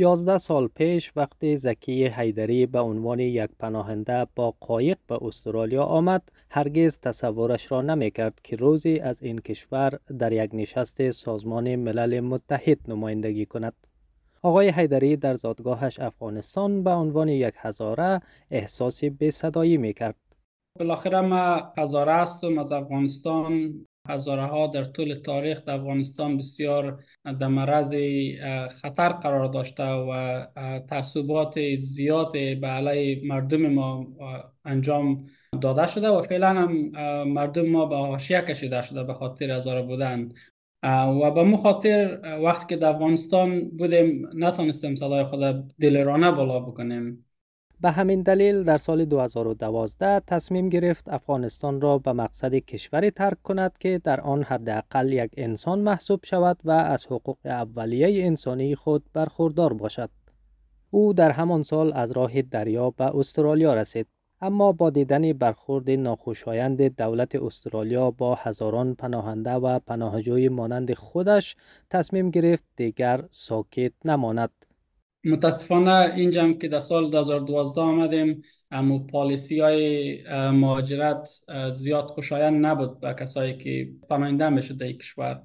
یازده سال پیش وقتی زکی حیدری به عنوان یک پناهنده با قایق به استرالیا آمد هرگز تصورش را نمی کرد که روزی از این کشور در یک نشست سازمان ملل متحد نمایندگی کند. آقای حیدری در زادگاهش افغانستان به عنوان یک هزاره احساس به صدایی می کرد. بالاخره ما هزاره هستم از افغانستان هزاره ها در طول تاریخ در افغانستان بسیار در مرض خطر قرار داشته و تعصبات زیاد به علیه مردم ما انجام داده شده و فعلا هم مردم ما به حاشیه کشیده شده به خاطر هزاره بودن. و به مو خاطر وقتی که در افغانستان بودیم نتونستیم صدای خود دلرانه بالا بکنیم. به همین دلیل در سال 2012 تصمیم گرفت افغانستان را به مقصد کشوری ترک کند که در آن حداقل یک انسان محسوب شود و از حقوق اولیه انسانی خود برخوردار باشد. او در همان سال از راه دریا به استرالیا رسید. اما با دیدن برخورد ناخوشایند دولت استرالیا با هزاران پناهنده و پناهجوی مانند خودش تصمیم گرفت دیگر ساکت نماند. متاسفانه اینجا که در سال 2012 آمدیم اما پالیسی های مهاجرت زیاد خوشایند نبود به کسایی که پناهنده می‌شد در کشور.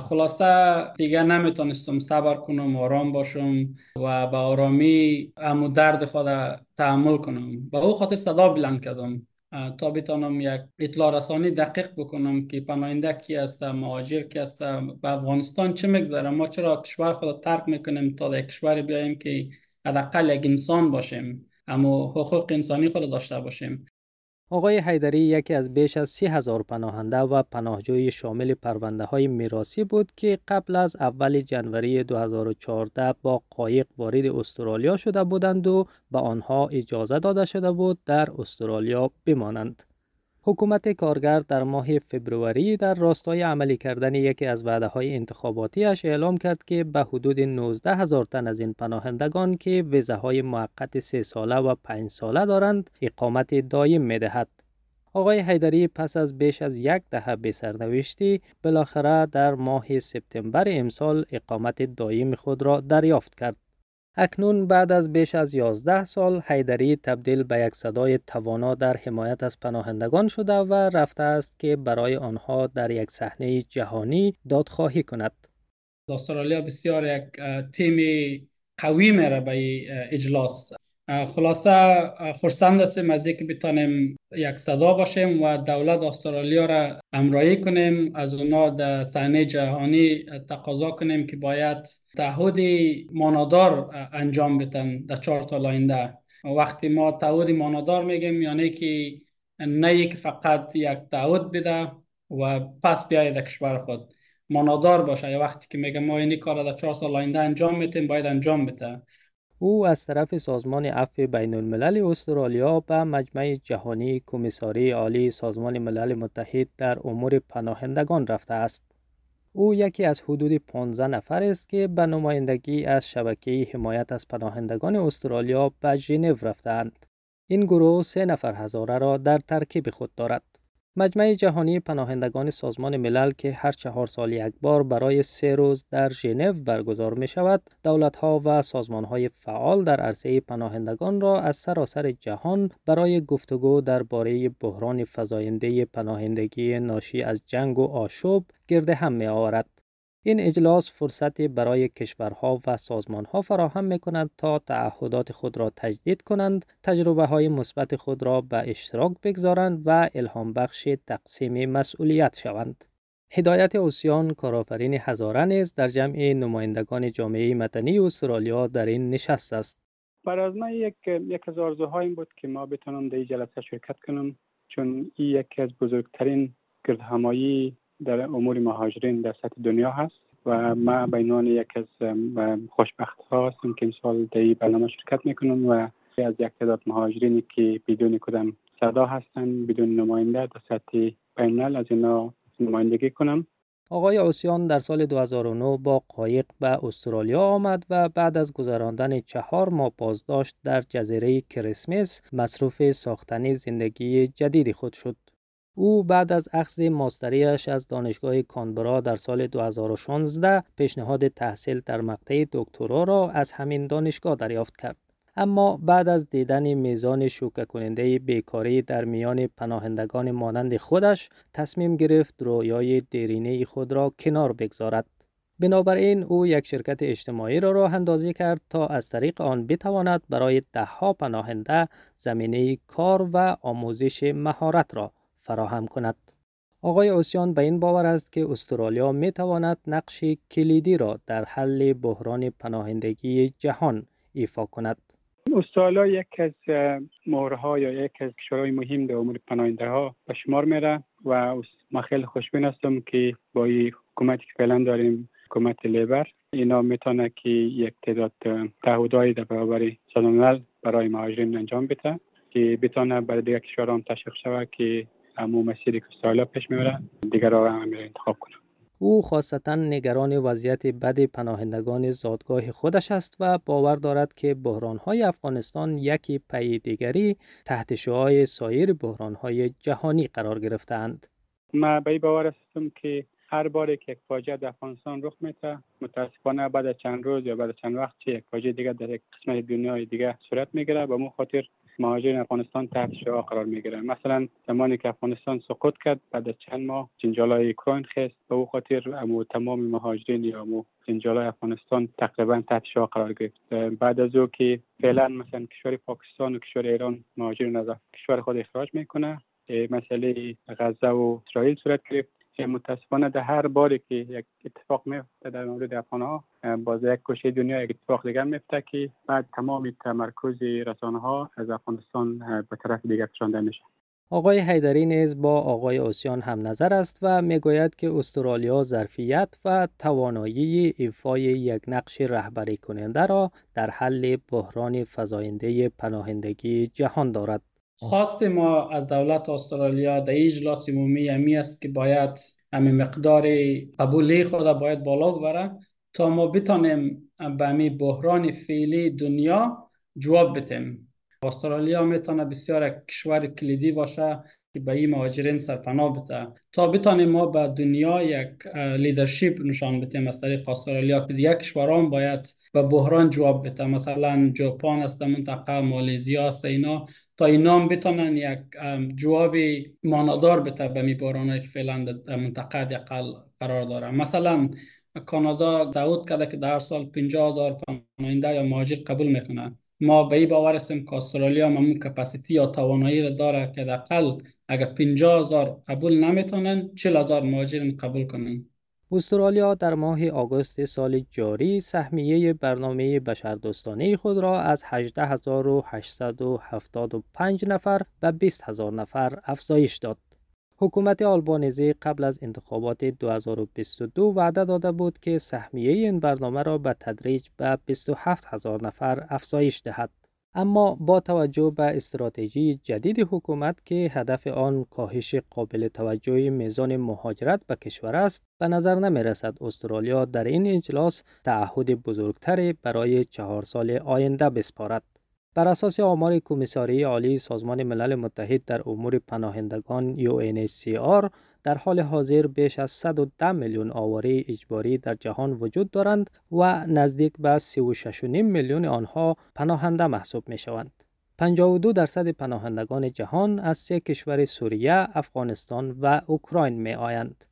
خلاصه دیگه نمی‌تونستم صبر کنم آرام باشم و به آرامی امو درد خود تحمل کنم. با او خاطر صدا بلند کردم. تا بتانم یک اطلاع رسانی دقیق بکنم که پناهنده کی است مهاجر کی است به افغانستان چه میگذره ما چرا کشور خود ترک می‌کنیم تا در کشور بیاییم که حداقل یک انسان باشیم اما حقوق انسانی خود داشته باشیم آقای حیدری یکی از بیش از سی هزار پناهنده و پناهجوی شامل پرونده های میراسی بود که قبل از اول جنوری 2014 با قایق وارد استرالیا شده بودند و به آنها اجازه داده شده بود در استرالیا بمانند. حکومت کارگر در ماه فبروری در راستای عملی کردن یکی از وعده های انتخاباتیش اعلام کرد که به حدود 19 هزار تن از این پناهندگان که ویزه های موقت سه ساله و پنج ساله دارند اقامت دایم می دهد. آقای حیدری پس از بیش از یک دهه به سرنوشتی بالاخره در ماه سپتامبر امسال اقامت دایم خود را دریافت کرد. اکنون بعد از بیش از 11 سال حیدری تبدیل به یک صدای توانا در حمایت از پناهندگان شده و رفته است که برای آنها در یک صحنه جهانی دادخواهی کند. استرالیا بسیار یک تیم قوی میره به اجلاس خلاصه خورسند هستیم از اینکه بتانیم یک صدا باشیم و دولت استرالیا را امرایی کنیم از اونا در صحنه جهانی تقاضا کنیم که باید تعهد مانادار انجام بدن در چهار تا آینده وقتی ما تعهد مانادار میگیم یعنی که نه که فقط یک تعهد بده و پس بیاید در کشور خود. مانادار باشه. یا وقتی که میگه ما این کار در چهار سال آینده انجام میتیم باید انجام بده. او از طرف سازمان عفو بین الملل استرالیا به مجمع جهانی کمیساری عالی سازمان ملل متحد در امور پناهندگان رفته است. او یکی از حدود 15 نفر است که به نمایندگی از شبکه حمایت از پناهندگان استرالیا به ژنو رفتند. این گروه سه نفر هزاره را در ترکیب خود دارد. مجمع جهانی پناهندگان سازمان ملل که هر چهار سال یک بار برای سه روز در ژنو برگزار می شود، دولت ها و سازمان های فعال در عرصه پناهندگان را از سراسر جهان برای گفتگو درباره بحران فزاینده پناهندگی ناشی از جنگ و آشوب گرد هم می آورد. این اجلاس فرصتی برای کشورها و سازمانها فراهم می کند تا تعهدات خود را تجدید کنند، تجربه های مثبت خود را به اشتراک بگذارند و الهام بخش تقسیم مسئولیت شوند. هدایت اوسیان کارآفرین هزاره نیز در جمع نمایندگان جامعه مدنی استرالیا در این نشست است. برای از من یک یک از آرزوهایم بود که ما بتونم در این جلسه شرکت کنم چون این یکی از بزرگترین گردهمایی در امور مهاجرین در سطح دنیا هست و ما به عنوان یک از خوشبخت ها هستم که امسال در این برنامه شرکت می‌کنم و از یک تعداد مهاجرینی که بدون کدام صدا هستند بدون نماینده در سطح بینال از اینا نمایندگی کنم آقای آسیان در سال 2009 با قایق به استرالیا آمد و بعد از گذراندن چهار ماه بازداشت در جزیره کریسمس مصروف ساختن زندگی جدید خود شد. او بعد از اخذ ماستریش از دانشگاه کانبرا در سال 2016 پیشنهاد تحصیل در مقطع دکترا را از همین دانشگاه دریافت کرد. اما بعد از دیدن میزان شوکه کننده بیکاری در میان پناهندگان مانند خودش تصمیم گرفت رویای دیرینه خود را کنار بگذارد. بنابراین او یک شرکت اجتماعی را راه اندازی کرد تا از طریق آن بتواند برای دهها پناهنده زمینه کار و آموزش مهارت را فراهم کند. آقای اوسیان به این باور است که استرالیا می تواند نقش کلیدی را در حل بحران پناهندگی جهان ایفا کند. استرالیا یک از مهرها یا یک از کشورهای مهم در امور پناهنده ها به شمار میره و ما خیلی خوشبین هستم که با این حکومتی که فعلا داریم حکومت لیبر اینا می‌تونه که یک تعداد تعهدهایی در برابر برای مهاجرین انجام بده که بتونه برای دیگر کشورها هم تشویق شود که امو مسیری که استرالیا پیش می‌بره دیگر را هم انتخاب کنه او خاصتا نگران وضعیت بد پناهندگان زادگاه خودش است و باور دارد که بحرانهای افغانستان یکی پی دیگری تحت شعای سایر بحرانهای جهانی قرار گرفتند. ما به باور هستم که هر بار که یک فاجعه در افغانستان رخ میده متاسفانه بعد از چند روز یا بعد از چند وقت یک فاجعه دیگه در یک قسمت دنیای دیگه صورت می‌گیره. به مو خاطر مهاجرین افغانستان تحت شعا قرار می‌گیره مثلا زمانی که افغانستان سقوط کرد بعد از چند ماه جنجال اوکراین خست به او خاطر امو تمام مهاجرین یا امو جنجال افغانستان تقریبا تحت شعا قرار گرفت. بعد از او که فعلا مثلا کشور پاکستان و کشور ایران مهاجرین از کشور خود اخراج می‌کنه مسئله غزه و اسرائیل صورت گرفت. که متاسفانه در هر باری که یک اتفاق میفته در مورد افغان ها باز یک کشه دنیا یک اتفاق دیگر میفته که بعد تمام تمرکز رسانه ها از افغانستان به طرف دیگر کشانده میشه آقای حیدری نیز با آقای اوسیان هم نظر است و می‌گوید که استرالیا ظرفیت و توانایی ایفای یک نقش رهبری کننده را در حل بحران فزاینده پناهندگی جهان دارد. خواست ما از دولت استرالیا در اجلاس عمومی امی است که باید همین مقدار قبولی خود باید بالا ببره تا ما بتانیم به امی بحران فعلی دنیا جواب بتیم استرالیا می‌تونه بسیار کشور کلیدی باشه. که به این مهاجرین سرپناه بده. تا بتانیم ما به دنیا یک لیدرشپ نشان بدیم از طریق استرالیا که یک کشوران باید به بحران جواب بده. مثلا ژاپن است منطقه مالزیا است اینا. تا اینا هم بتونن یک جواب مانادار بده به می بحران که فعلا در منطقه اقل قرار داره. مثلا کانادا دعوت کرده که در سال 50 هزار پناهنده یا مهاجر قبول می‌کنه ما به این باور هستیم که استرالیا همون کپاسیتی یا توانایی را داره که دقل اگر 50 هزار قبول نمی‌تونن 40 هزار مهاجر قبول کنن استرالیا در ماه آگوست سال جاری سهمیه برنامه بشردوستانه خود را از 18875 نفر به 20000 نفر افزایش داد. حکومت آلبانیزی قبل از انتخابات 2022 وعده داده بود که سهمیه این برنامه را به تدریج به 27 هزار نفر افزایش دهد. اما با توجه به استراتژی جدید حکومت که هدف آن کاهش قابل توجه میزان مهاجرت به کشور است به نظر نمی رسد استرالیا در این اجلاس تعهد بزرگتری برای چهار سال آینده بسپارد. بر اساس آمار کمیساری عالی سازمان ملل متحد در امور پناهندگان UNHCR در حال حاضر بیش از 110 میلیون آواره اجباری در جهان وجود دارند و نزدیک به 36.5 میلیون آنها پناهنده محسوب می شوند. 52 درصد پناهندگان جهان از سه کشور سوریه، افغانستان و اوکراین می آیند.